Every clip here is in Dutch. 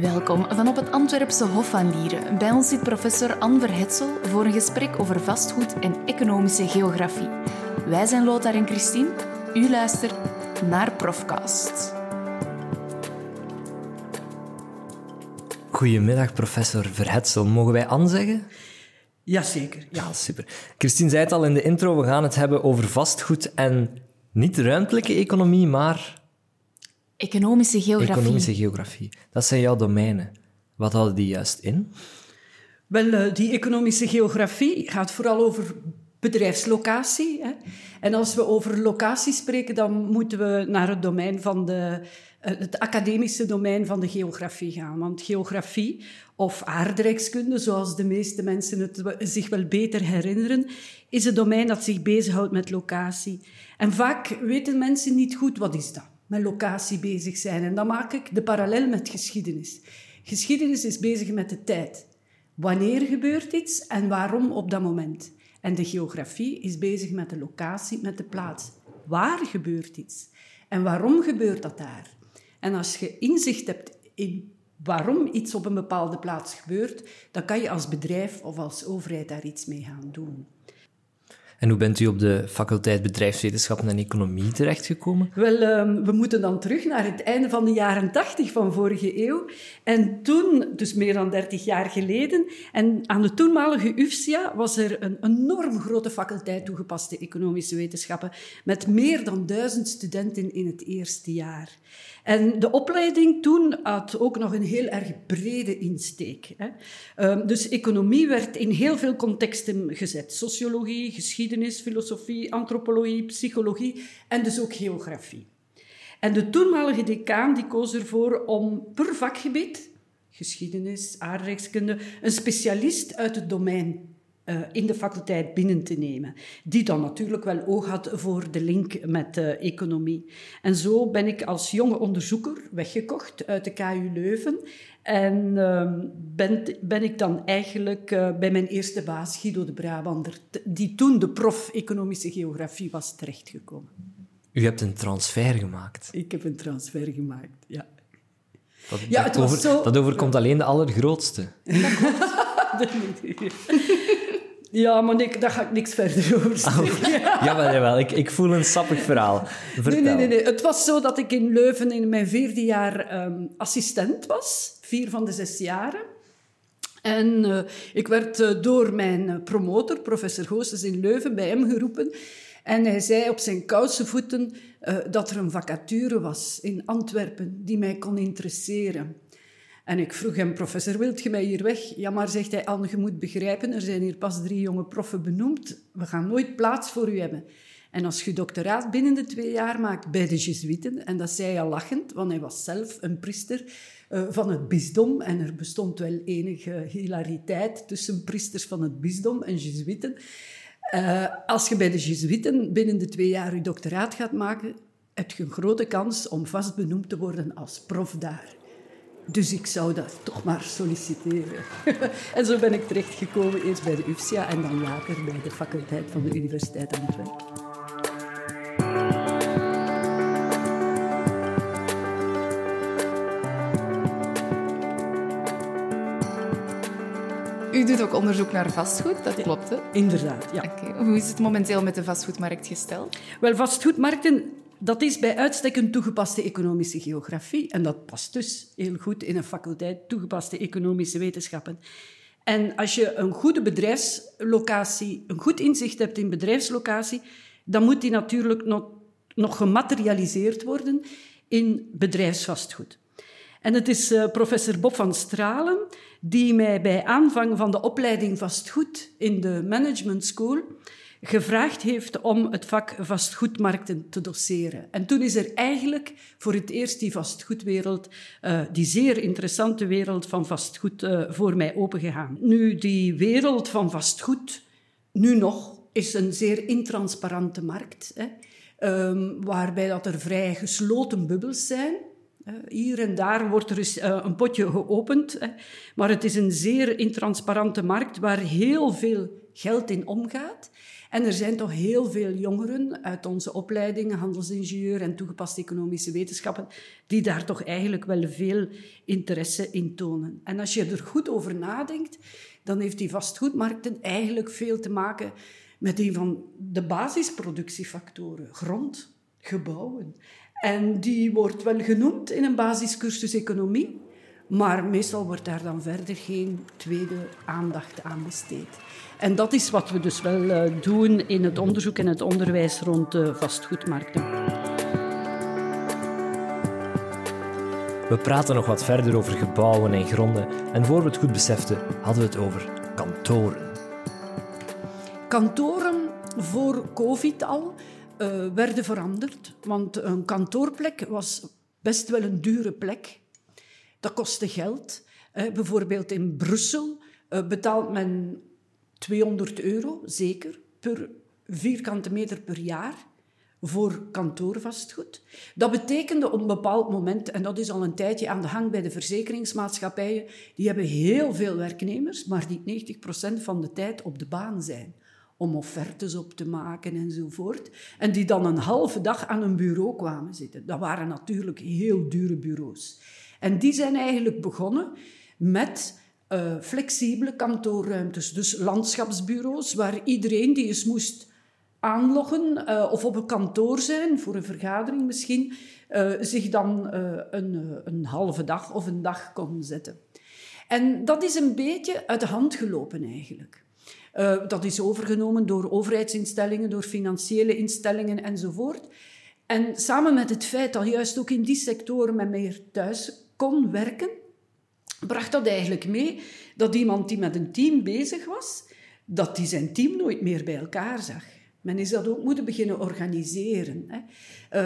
Welkom van op het Antwerpse Hof van Lieren. Bij ons zit professor Anne Verhetsel voor een gesprek over vastgoed en economische geografie. Wij zijn Lothar en Christine. U luistert naar Profcast. Goedemiddag, professor Verhetsel. Mogen wij Anne zeggen? Jazeker. Ja. Ja, super. Christine zei het al in de intro, we gaan het hebben over vastgoed en niet ruimtelijke economie, maar Economische geografie. economische geografie. Dat zijn jouw domeinen. Wat houden die juist in? Wel, eh, die economische geografie gaat vooral over bedrijfslocatie. Hè. En als we over locatie spreken, dan moeten we naar het domein van de, eh, het academische domein van de geografie gaan. Want geografie of aardrijkskunde, zoals de meeste mensen het zich wel beter herinneren, is een domein dat zich bezighoudt met locatie. En vaak weten mensen niet goed wat is dat, met locatie bezig zijn. En dan maak ik de parallel met geschiedenis. Geschiedenis is bezig met de tijd. Wanneer gebeurt iets en waarom op dat moment? En de geografie is bezig met de locatie, met de plaats. Waar gebeurt iets? En waarom gebeurt dat daar? En als je inzicht hebt in waarom iets op een bepaalde plaats gebeurt, dan kan je als bedrijf of als overheid daar iets mee gaan doen. En hoe bent u op de faculteit Bedrijfswetenschappen en Economie terechtgekomen? Wel, ehm, we moeten dan terug naar het einde van de jaren tachtig van vorige eeuw. En toen, dus meer dan dertig jaar geleden, en aan de toenmalige UFSIA was er een enorm grote faculteit toegepaste economische wetenschappen met meer dan duizend studenten in het eerste jaar. En de opleiding toen had ook nog een heel erg brede insteek. Hè. Ehm, Dus economie werd in heel veel contexten gezet. Sociologie, geschiedenis, filosofie, antropologie, psychologie en dus ook geografie. En de toenmalige decaan die koos ervoor om per vakgebied, geschiedenis, aardrijkskunde, een specialist uit het domein in de faculteit binnen te nemen. Die dan natuurlijk wel oog had voor de link met de economie. En zo ben ik als jonge onderzoeker weggekocht uit de KU Leuven. En ehm, ben, ben ik dan eigenlijk eh, bij mijn eerste baas, Guido de Brabander, die toen de prof economische geografie was, terechtgekomen. U hebt een transfer gemaakt. Ik heb een transfer gemaakt, ja. Dat, Ja, dat over- zo- dat overkomt alleen de allergrootste. Ja, maar ik, daar ga ik niks verder over zeggen. Jawel, jawel. Ik, ik voel een sappig verhaal. Vertel. Nee, nee, nee, nee. Het was zo dat ik in Leuven in mijn vierde jaar ehm, assistent was. Vier van de zes jaren. En eh, ik werd eh, door mijn eh, promotor, professor Goossens in Leuven, bij hem geroepen. En hij zei op zijn kouse voeten dat er een vacature was in Antwerpen die mij kon interesseren. En ik vroeg hem, professor, wilt je mij hier weg? Ja, maar zegt hij, Anne, je moet begrijpen, er zijn hier pas drie jonge proffen benoemd. We gaan nooit plaats voor u hebben. En als je doctoraat binnen de twee jaar maakt bij de Jesuiten, en dat zei al lachend, want hij was zelf een priester eh, van het bisdom, en er bestond wel enige hilariteit tussen priesters van het bisdom en Jesuiten. Eh, als je bij de Jesuiten binnen de twee jaar je doctoraat gaat maken, heb je een grote kans om vast benoemd te worden als prof daar. Dus ik zou dat toch maar solliciteren. en zo ben ik terechtgekomen, eerst bij de UFSIA en dan later bij de faculteit van de Universiteit Antwerpen. U doet ook onderzoek naar vastgoed, dat klopt, hè? Inderdaad, ja. Oké. Hoe is het momenteel met de vastgoedmarkt gesteld? Wel, vastgoedmarkten, dat is bij uitstek een toegepaste economische geografie. En dat past dus heel goed in een faculteit toegepaste economische wetenschappen. En als je een goede bedrijfslocatie, een goed inzicht hebt in bedrijfslocatie, dan moet die natuurlijk nog, nog gematerialiseerd worden in bedrijfsvastgoed. En het is eh, professor Bob van Stralen die mij bij aanvang van de opleiding vastgoed in de Management School gevraagd heeft om het vak vastgoedmarkten te doseren. En toen is er eigenlijk voor het eerst die vastgoedwereld, eh, die zeer interessante wereld van vastgoed, eh, voor mij opengegaan. Nu, die wereld van vastgoed, nu nog, is een zeer intransparante markt, hè, ehm, waarbij dat er vrij gesloten bubbels zijn. Hier en daar wordt er eens een potje geopend, maar het is een zeer intransparante markt waar heel veel geld in omgaat. En er zijn toch heel veel jongeren uit onze opleidingen, handelsingenieur en toegepaste economische wetenschappen, die daar toch eigenlijk wel veel interesse in tonen. En als je er goed over nadenkt, dan heeft die vastgoedmarkten eigenlijk veel te maken met een van de basisproductiefactoren, grond, gebouwen. En die wordt wel genoemd in een basiscursus economie, maar meestal wordt daar dan verder geen tweede aandacht aan besteed. En dat is wat we dus wel eh, doen in het onderzoek en het onderwijs rond de vastgoedmarkten. We praten nog wat verder over gebouwen en gronden en voor we het goed beseften, hadden we het over kantoren. Kantoren voor COVID al uh, werden veranderd, want een kantoorplek was best wel een dure plek. Dat kostte geld. bijvoorbeeld in Brussel uh, betaalt men 200 euro, zeker, per vierkante meter per jaar voor kantoorvastgoed. Dat betekende op een bepaald moment, en dat is al een tijdje aan de gang bij de verzekeringsmaatschappijen, die hebben heel veel werknemers, maar die 90% van de tijd op de baan zijn om offertes op te maken enzovoort. En die dan een halve dag aan een bureau kwamen zitten. Dat waren natuurlijk heel dure bureaus. En die zijn eigenlijk begonnen met uh, flexibele kantoorruimtes. Dus landschapsbureaus waar iedereen die eens moest aanloggen uh, of op een kantoor zijn, voor een vergadering misschien, uh, zich dan een, een halve dag of een dag kon zetten. En dat is een beetje uit de hand gelopen eigenlijk. dat is overgenomen door overheidsinstellingen, door financiële instellingen enzovoort. En samen met het feit dat juist ook in die sectoren men meer thuis kon werken, bracht dat eigenlijk mee dat iemand die met een team bezig was, dat die zijn team nooit meer bij elkaar zag. Men is dat ook moeten beginnen organiseren. Hè.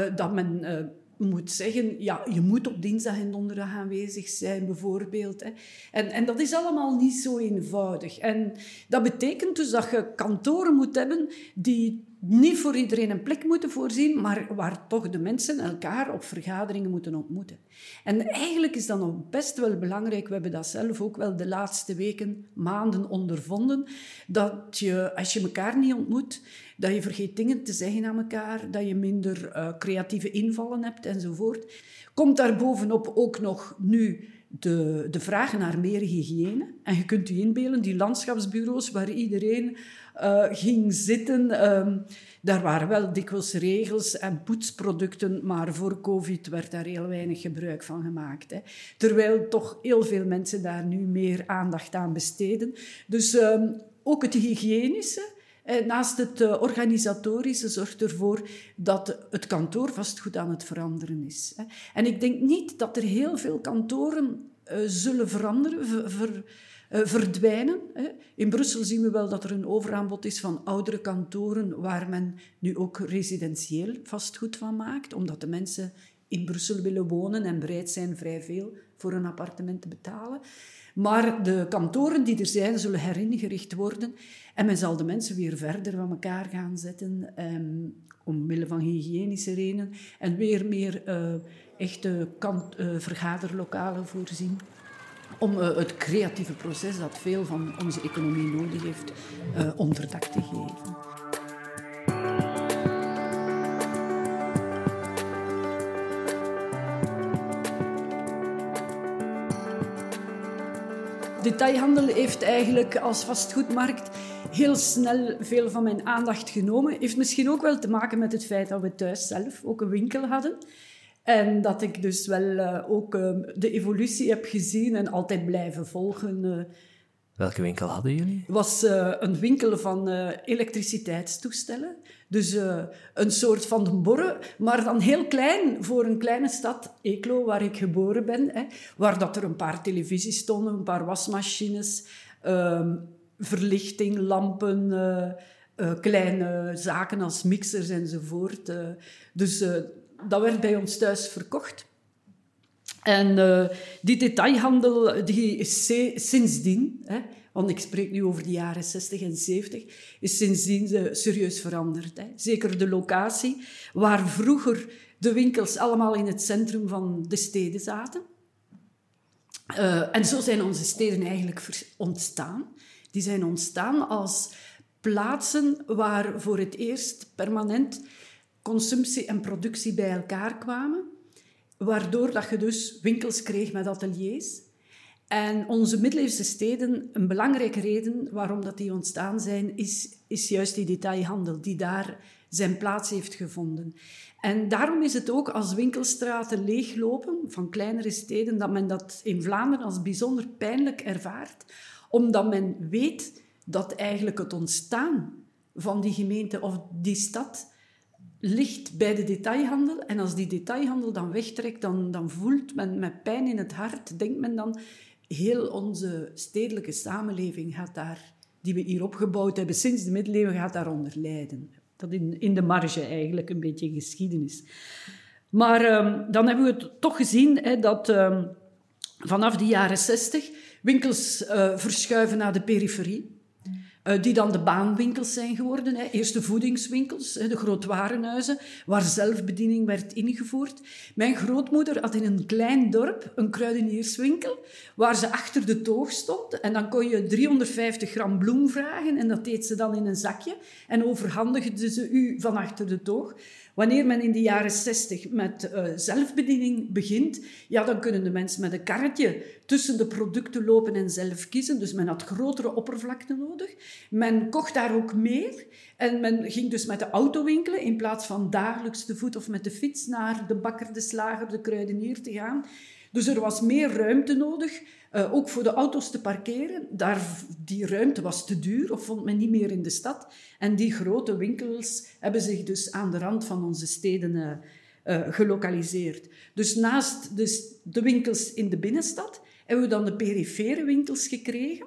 Uh, dat men uh, moet zeggen, ja, je moet op dinsdag en donderdag aanwezig zijn, bijvoorbeeld. Hè. En, en dat is allemaal niet zo eenvoudig. En dat betekent dus dat je kantoren moet hebben die niet voor iedereen een plek moeten voorzien, maar waar toch de mensen elkaar op vergaderingen moeten ontmoeten. En eigenlijk is dat nog best wel belangrijk, we hebben dat zelf ook wel de laatste weken, maanden ondervonden, dat je, als je elkaar niet ontmoet, dat je vergeet dingen te zeggen aan elkaar, dat je minder uh, creatieve invallen hebt enzovoort. Komt daar bovenop ook nog nu de, de vraag naar meer hygiëne. En je kunt je inbeelden, die landschapsbureaus waar iedereen uh, ging zitten. Um, daar waren wel dikwijls regels en poetsproducten, maar voor COVID werd daar heel weinig gebruik van gemaakt. Hè. Terwijl toch heel veel mensen daar nu meer aandacht aan besteden. Dus um, ook het hygiënische. Eh, naast het uh, organisatorische zorgt ervoor dat het kantoor vastgoed aan het veranderen is. En ik denk niet dat er heel veel kantoren uh, zullen veranderen, ver, ver, verdwijnen. In Brussel zien we wel dat er een overaanbod is van oudere kantoren waar men nu ook residentieel vastgoed van maakt, omdat de mensen in Brussel willen wonen en bereid zijn vrij veel voor een appartement te betalen. Maar de kantoren die er zijn, zullen heringericht worden. En men zal de mensen weer verder van elkaar gaan zetten, um, omwille van hygiënische redenen. En weer meer uh, echte kant, uh, vergaderlokalen voorzien om uh, het creatieve proces dat veel van onze economie nodig heeft, onderdak te geven. Detailhandel heeft eigenlijk als vastgoedmarkt heel snel veel van mijn aandacht genomen. Heeft misschien ook wel te maken met het feit dat we thuis zelf ook een winkel hadden. En dat ik dus wel uh, ook uh, de evolutie heb gezien en altijd blijven volgen. Welke winkel hadden jullie? Het was een winkel van elektriciteitstoestellen. Dus een soort van de borre, maar dan heel klein voor een kleine stad, Eeklo, waar ik geboren ben. Hè, waar dat er een paar televisies stonden, een paar wasmachines, ehm, verlichting, lampen, kleine zaken als mixers enzovoort. dus dat werd bij ons thuis verkocht. En uh, die detailhandel die is sindsdien, hè, want ik spreek nu over de jaren 60 en 70, is sindsdien serieus veranderd. Hè. Zeker de locatie, waar vroeger de winkels allemaal in het centrum van de steden zaten. Uh, en zo zijn onze steden eigenlijk ontstaan. Die zijn ontstaan als plaatsen waar voor het eerst permanent consumptie en productie bij elkaar kwamen, waardoor dat je dus winkels kreeg met ateliers. En onze middeleeuwse steden, een belangrijke reden waarom dat die ontstaan zijn, is, is juist die detailhandel die daar zijn plaats heeft gevonden. En daarom is het ook als winkelstraten leeglopen van kleinere steden, dat men dat in Vlaanderen als bijzonder pijnlijk ervaart, omdat men weet dat eigenlijk het ontstaan van die gemeente of die stad ligt bij de detailhandel. En als die detailhandel dan wegtrekt, dan, dan voelt men met pijn in het hart, denkt men dan, heel onze stedelijke samenleving gaat daar, die we hier opgebouwd hebben sinds de middeleeuwen, gaat daaronder lijden. Dat in, in de marge eigenlijk een beetje geschiedenis. Maar um, dan hebben we het toch gezien dat um, vanaf de jaren zestig winkels uh, verschuiven naar de periferie. Uh, die dan de baanwinkels zijn geworden. Hè. Eerst de voedingswinkels, hè, de grootwarenhuizen, waar zelfbediening werd ingevoerd. Mijn grootmoeder had in een klein dorp een kruidenierswinkel, waar ze achter de toog stond. En dan kon je 350 gram bloem vragen en dat deed ze dan in een zakje. En overhandigde ze u van achter de toog. Wanneer men in de jaren 60 met uh, zelfbediening begint, ja, dan kunnen de mensen met een karretje tussen de producten lopen en zelf kiezen. Dus men had grotere oppervlakte nodig. Men kocht daar ook meer. En men ging dus met de auto winkelen in plaats van dagelijks te voet of met de fiets naar de bakker, de slager, de kruidenier te gaan. Dus er was meer ruimte nodig, uh, ook voor de auto's te parkeren. Daar, die ruimte was te duur of vond men niet meer in de stad. En die grote winkels hebben zich dus aan de rand van onze steden uh, uh, gelokaliseerd. Dus naast de, de winkels in de binnenstad hebben we dan de perifere winkels gekregen.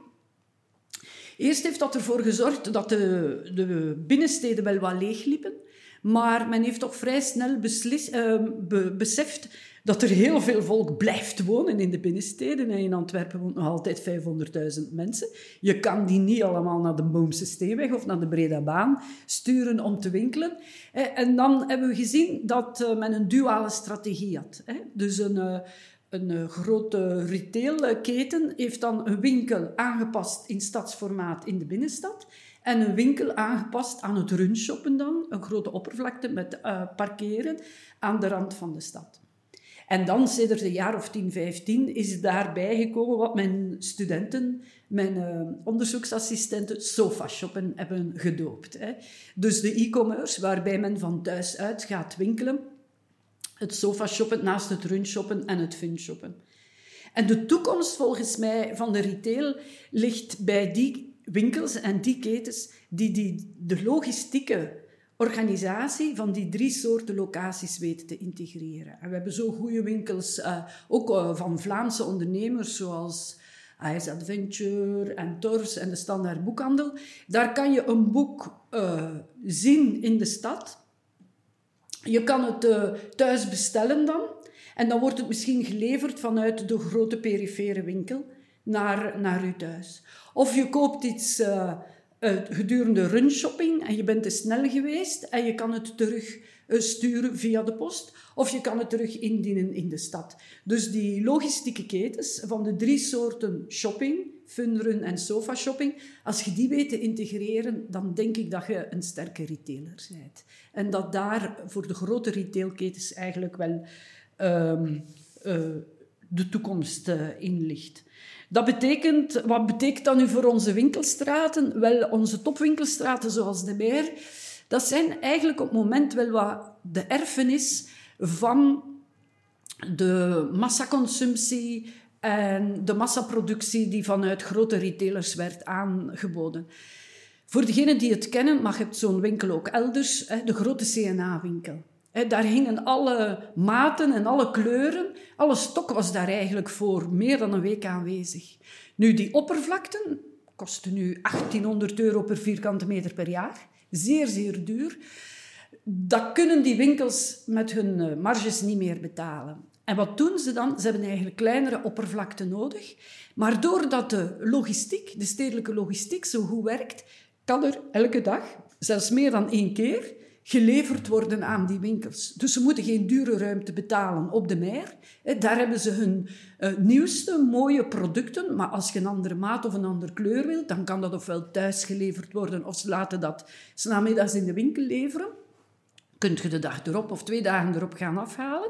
Eerst heeft dat ervoor gezorgd dat de, de binnensteden wel wat leegliepen. Maar men heeft toch vrij snel beslis, uh, be, beseft dat er heel veel volk blijft wonen in de binnensteden. En in Antwerpen woont nog altijd 500.000 mensen. Je kan die niet allemaal naar de Boomse Steenweg of naar de Breda Baan sturen om te winkelen. En dan hebben we gezien dat eh, men een duale strategie had. Dus een, eh, een eh, grote retailketen heeft dan een winkel aangepast in stadsformaat in de binnenstad. En een winkel aangepast aan het runshoppen dan, een grote oppervlakte met parkeren aan de rand van de stad. En dan, sinds een jaar of 10, 15, is daarbij gekomen wat mijn studenten, mijn uh, onderzoeksassistenten, sofa-shoppen hebben gedoopt. Hè. Dus de e-commerce, waarbij men van thuis uit gaat winkelen. Het sofa-shoppen naast het runshoppen en het finshoppen. En de toekomst volgens mij van de retail ligt bij die winkels en die ketens die, die de logistieke organisatie van die drie soorten locaties weten te integreren. En we hebben zo goede winkels, uh, ook uh, van Vlaamse ondernemers zoals AS Adventure en Tors en de Standaard Boekhandel. Daar kan je een boek uh, zien in de stad. Je kan het thuis bestellen dan. En dan wordt het misschien geleverd vanuit de grote perifere winkel naar, naar u thuis. Of je koopt iets gedurende runshopping en je bent te snel geweest en je kan het terug uh, sturen via de post of je kan het terug indienen in de stad. Dus die logistieke ketens van de drie soorten shopping, funrun en sofa shopping, als je die weet te integreren, dan denk ik dat je een sterke retailer bent. En dat daar voor de grote retailketens eigenlijk wel um, uh, de toekomst in ligt. Dat betekent, wat betekent dat nu voor onze winkelstraten? Wel, onze topwinkelstraten zoals de Meer, dat zijn eigenlijk op het moment wel wat de erfenis van de massaconsumptie en de massaproductie die vanuit grote retailers werd aangeboden. Voor degenen die het kennen, mag het zo'n winkel ook elders, de grote Daar hingen alle maten en alle kleuren. Alle stok was daar eigenlijk voor meer dan een week aanwezig. Nu, die oppervlakten kosten nu 1800 euro per vierkante meter per jaar. Zeer, zeer duur. Dat kunnen die winkels met hun eh, marges niet meer betalen. En wat doen ze dan? Ze hebben eigenlijk kleinere oppervlakte nodig. Maar doordat de logistiek, de stedelijke logistiek, zo goed werkt, kan er elke dag, zelfs meer dan één keer, geleverd worden aan die winkels. Dus ze moeten geen dure ruimte betalen op de meer. Daar hebben ze hun uh, nieuwste mooie producten. Maar als je een andere maat of een andere kleur wilt, dan kan dat ofwel thuis geleverd worden of ze laten dat namiddags in de winkel leveren. Kunt je de dag erop of twee dagen erop gaan afhalen.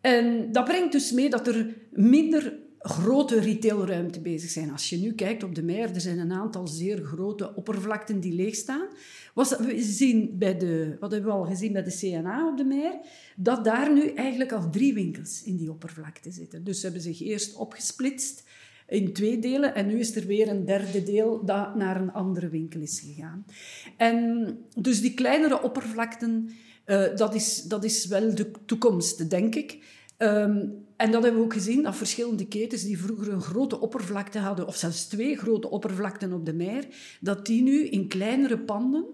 En dat brengt dus mee dat er minder grote retailruimte bezig zijn. Als je nu kijkt op de Meer, er zijn een aantal zeer grote oppervlakten die leegstaan. Was, we zien bij de, wat hebben we al gezien bij de CNA op de Meer? Dat daar nu eigenlijk al drie winkels in die oppervlakte zitten. Dus ze hebben zich eerst opgesplitst in twee delen en nu is er weer een derde deel dat naar een andere winkel is gegaan. En dus die kleinere oppervlakten, uh, dat, is, dat is wel de toekomst, denk ik. Um, en dat hebben we ook gezien, dat verschillende ketens die vroeger een grote oppervlakte hadden, of zelfs twee grote oppervlakten op de meer, dat die nu in kleinere panden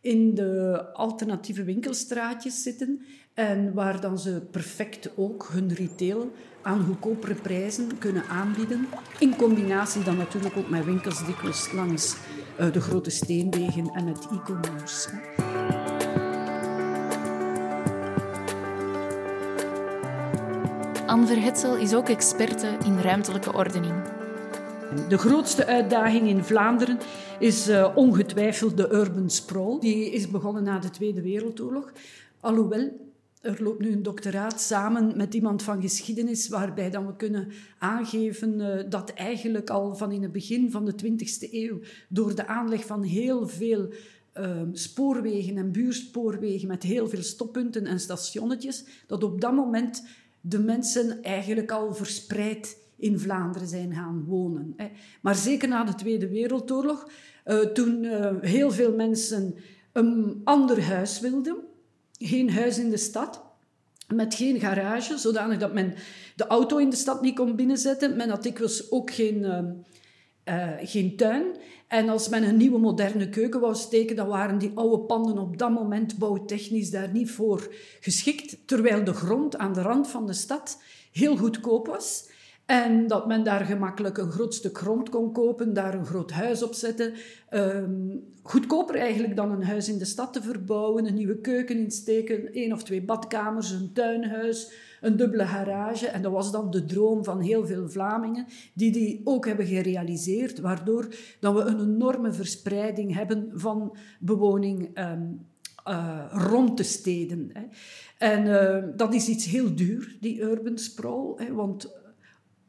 in de alternatieve winkelstraatjes zitten en waar dan ze perfect ook hun retail aan goedkopere prijzen kunnen aanbieden. In combinatie dan natuurlijk ook met winkels dikwijls langs uh, de grote steenwegen en met e-commerce. Anne Verhetsel is ook experte in ruimtelijke ordening. De grootste uitdaging in Vlaanderen is uh, ongetwijfeld de urban sprawl. Die is begonnen na de Tweede Wereldoorlog. Alhoewel, er loopt nu een doctoraat samen met iemand van geschiedenis, waarbij dan we kunnen aangeven uh, dat eigenlijk al van in het begin van de 20e eeuw, door de aanleg van heel veel uh, spoorwegen en buurspoorwegen met heel veel stoppunten en stationnetjes, dat op dat moment de mensen eigenlijk al verspreid in Vlaanderen zijn gaan wonen. Maar zeker na de Tweede Wereldoorlog, eh, toen eh, heel veel mensen een ander huis wilden, geen huis in de stad, met geen garage, zodanig dat men de auto in de stad niet kon binnenzetten. Men had dikwijls ook geen, uh, geen tuin. En als men een nieuwe moderne keuken wou steken, dan waren die oude panden op dat moment bouwtechnisch daar niet voor geschikt. Terwijl de grond aan de rand van de stad heel goedkoop was. En dat men daar gemakkelijk een groot stuk grond kon kopen, daar een groot huis op zetten. Um, goedkoper eigenlijk dan een huis in de stad te verbouwen, een nieuwe keuken insteken, één of twee badkamers, een tuinhuis, een dubbele garage. En dat was dan de droom van heel veel Vlamingen, die die ook hebben gerealiseerd, waardoor dat we een enorme verspreiding hebben van bewoning um, uh, rond de steden. Hè. En uh, dat is iets heel duur, die urban sprawl, hè, want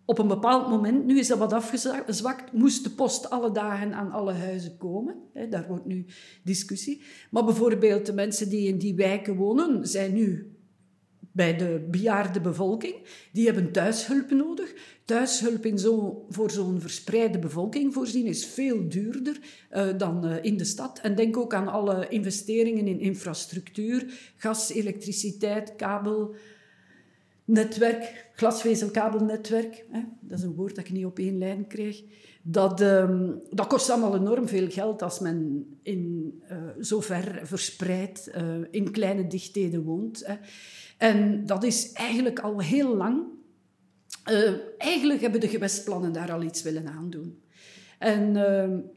op een bepaald moment, nu is dat wat afgezwakt, moest de post alle dagen aan alle huizen komen. Daar wordt nu discussie. Maar bijvoorbeeld de mensen die in die wijken wonen, zijn nu bij de bejaarde bevolking. Die hebben thuishulp nodig. Thuishulp in zo, voor zo'n verspreide bevolking voorzien is veel duurder uh, dan uh, in de stad. En denk ook aan alle investeringen in infrastructuur, gas, elektriciteit, kabel, netwerk, glasvezelkabelnetwerk, hè, dat is een woord dat ik niet op één lijn krijg, dat, um, dat kost allemaal enorm veel geld als men in, uh, zo ver verspreid in kleine dichtheden woont. Hè. En dat is eigenlijk al heel lang. Uh, eigenlijk hebben de gewestplannen daar al iets willen aandoen. En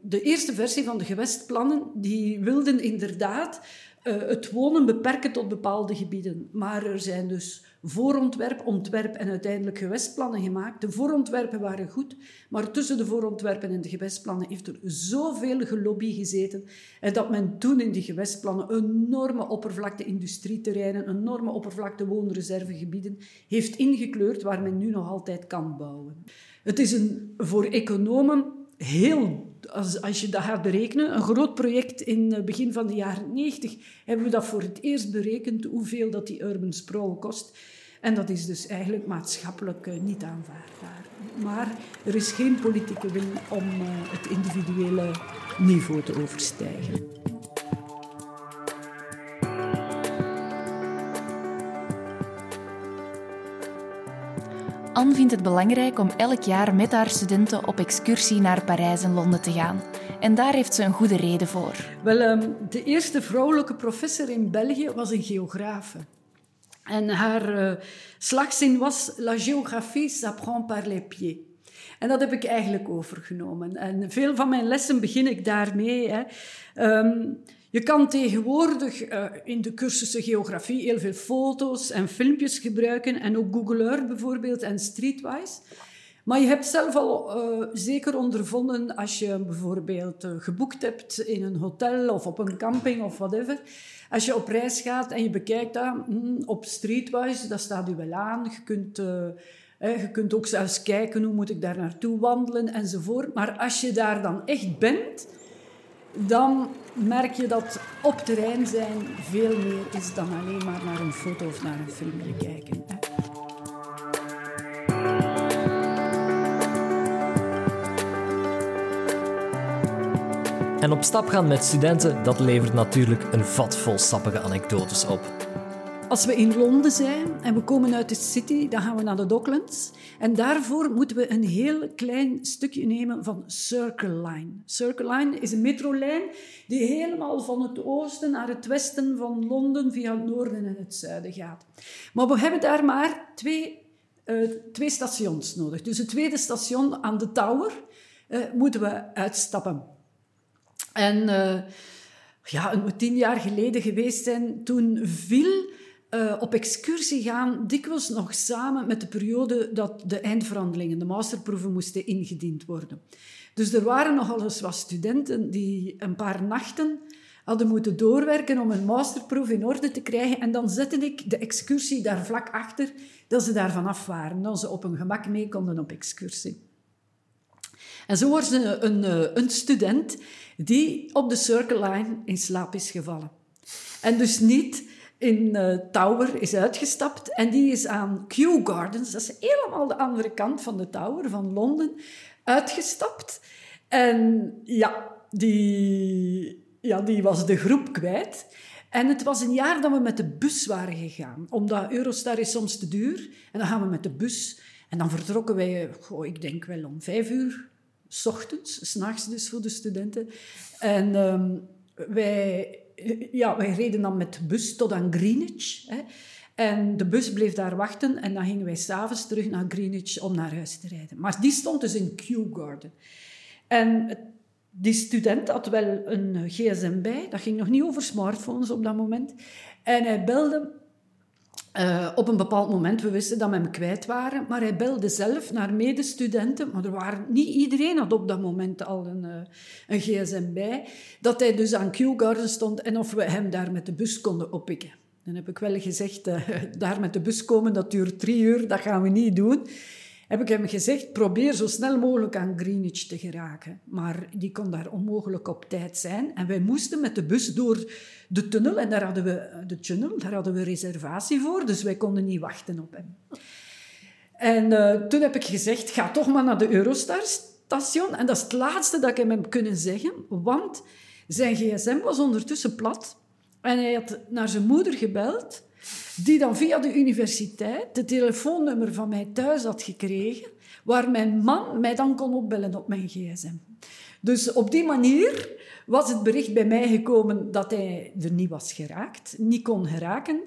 de eerste versie van de gewestplannen die wilden inderdaad het wonen beperken tot bepaalde gebieden. Maar er zijn dus voorontwerp, ontwerp en uiteindelijk gewestplannen gemaakt. De voorontwerpen waren goed, maar tussen de voorontwerpen en de gewestplannen heeft er zoveel gelobby gezeten dat men toen in die gewestplannen enorme oppervlakte industrieterreinen, enorme oppervlakte woonreservegebieden heeft ingekleurd waar men nu nog altijd kan bouwen. Het is een, voor economen heel als, als je dat gaat berekenen, een groot project in het begin van de jaren 90, hebben we dat voor het eerst berekend, hoeveel dat die urban sprawl kost. En dat is dus eigenlijk maatschappelijk eh, niet aanvaardbaar. Maar er is geen politieke wil om eh, het individuele niveau te overstijgen. Anne vindt het belangrijk om elk jaar met haar studenten op excursie naar Parijs en Londen te gaan. En daar heeft ze een goede reden voor. Wel, ehm, de eerste vrouwelijke professor in België was een geografe. En haar uh, slagzin was: La géographie s'apprend par les pieds. En dat heb ik eigenlijk overgenomen. En veel van mijn lessen begin ik daarmee. Hè. Um, je kan tegenwoordig uh, in de cursussen geografie heel veel foto's en filmpjes gebruiken. En ook Google Earth bijvoorbeeld en Streetwise. Maar je hebt zelf al uh, zeker ondervonden als je bijvoorbeeld uh, geboekt hebt in een hotel of op een camping of whatever. Als je op reis gaat en je bekijkt dat mm, op Streetwise, dat staat u wel aan. Je kunt, je kunt ook zelfs kijken hoe moet ik daar naartoe wandelen enzovoort. Maar als je daar dan echt bent, dan merk je dat op terrein zijn veel meer is dan alleen maar naar een foto of naar een filmpje kijken. En op stap gaan met studenten, dat levert natuurlijk een vat vol sappige anekdotes op. Als we in Londen zijn en we komen uit de city, dan gaan we naar de Docklands. En daarvoor moeten we een heel klein stukje nemen van Circle Line. Circle Line is een metrolijn die helemaal van het oosten naar het westen van Londen via het noorden en het zuiden gaat. Maar we hebben daar maar twee, uh, twee stations nodig. Dus het tweede station aan de Tower uh, moeten we uitstappen. En uh, ja, een tien jaar geleden geweest zijn, toen viel uh, op excursie gaan dikwijls nog samen met de periode dat de eindverhandelingen, de masterproeven, moesten ingediend worden. Dus er waren nogal eens wat studenten die een paar nachten hadden moeten doorwerken om een masterproef in orde te krijgen. En dan zette ik de excursie daar vlak achter, dat ze daar vanaf waren. Dat ze op een gemak mee konden op excursie. En zo was een, een, een student die op de Circle Line in slaap is gevallen. En dus niet in uh, Tower is uitgestapt en die is aan Kew Gardens, dat is helemaal de andere kant van de Tower van Londen, uitgestapt. En ja, die, ja, die was de groep kwijt. En het was een jaar dat we met de bus waren gegaan, omdat Eurostar is soms te duur. En dan gaan we met de bus en dan vertrokken wij, goh, ik denk wel om vijf uur, s ochtends, s'nachts dus voor de studenten. En um, wij ja, wij reden dan met de bus tot aan Greenwich. Hè. En de bus bleef daar wachten en dan gingen wij s'avonds terug naar Greenwich om naar huis te rijden. Maar die stond dus in Kew Garden. En die student had wel een gsm bij. Dat ging nog niet over smartphones op dat moment. En hij belde uh, op een bepaald moment, we wisten dat we hem kwijt waren, maar hij belde zelf naar medestudenten, maar er waren niet iedereen had op dat moment al een, uh, een gsm bij, dat hij dus aan Kew Garden stond en of we hem daar met de bus konden oppikken. Dan heb ik wel gezegd, uh, daar met de bus komen, dat duurt drie uur, dat gaan we niet doen heb ik hem gezegd, probeer zo snel mogelijk aan Greenwich te geraken. Maar die kon daar onmogelijk op tijd zijn. En wij moesten met de bus door de tunnel. En daar hadden we, de tunnel, daar hadden we reservatie voor. Dus wij konden niet wachten op hem. En uh, toen heb ik gezegd, ga toch maar naar de Eurostar-station. En dat is het laatste dat ik hem heb kunnen zeggen. Want zijn gsm was ondertussen plat. En hij had naar zijn moeder gebeld die dan via de universiteit de telefoonnummer van mij thuis had gekregen, waar mijn man mij dan kon opbellen op mijn gsm. Dus op die manier was het bericht bij mij gekomen dat hij er niet was geraakt, niet kon geraken,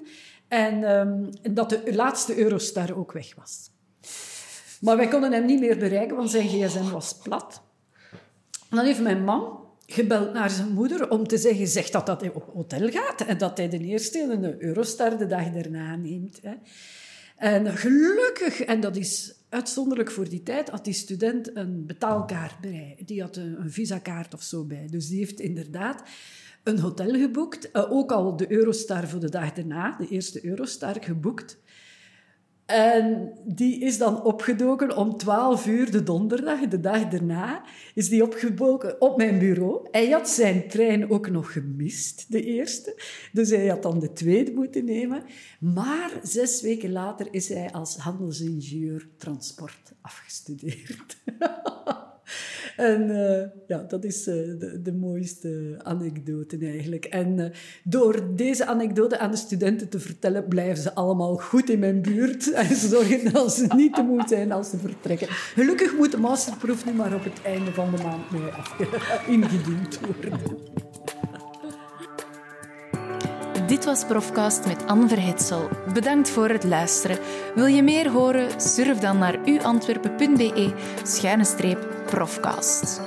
en um, dat de laatste Eurostar ook weg was. Maar wij konden hem niet meer bereiken, want zijn gsm was plat. dan heeft mijn man gebeld naar zijn moeder om te zeggen, zeg dat dat hij op hotel gaat en dat hij de eerste Eurostar de dag daarna neemt. Hè. En gelukkig, en dat is uitzonderlijk voor die tijd, had die student een betaalkaart bij. Die had een, een visakaart of zo bij. Dus die heeft inderdaad een hotel geboekt. Uh, ook al de Eurostar voor de dag daarna, de eerste Eurostar geboekt. En die is dan opgedoken om 12 uur de donderdag, de dag daarna, is die opgeboken op mijn bureau. Hij had zijn trein ook nog gemist, de eerste. Dus hij had dan de tweede moeten nemen. Maar zes weken later is hij als handelsingenieur transport afgestudeerd. En uh, ja, dat is uh, de, de, mooiste anekdote eigenlijk. En uh, door deze anekdote aan de studenten te vertellen, blijven ze allemaal goed in mijn buurt en zorgen dat ze niet te moe zijn als ze vertrekken. Gelukkig moet de masterproef nu maar op het einde van de maand mee ingediend worden. Dit was Profcast met Anne Verhetsel. Bedankt voor het luisteren. Wil je meer horen? Surf dan naar uantwerpen.be schuine streep profcast.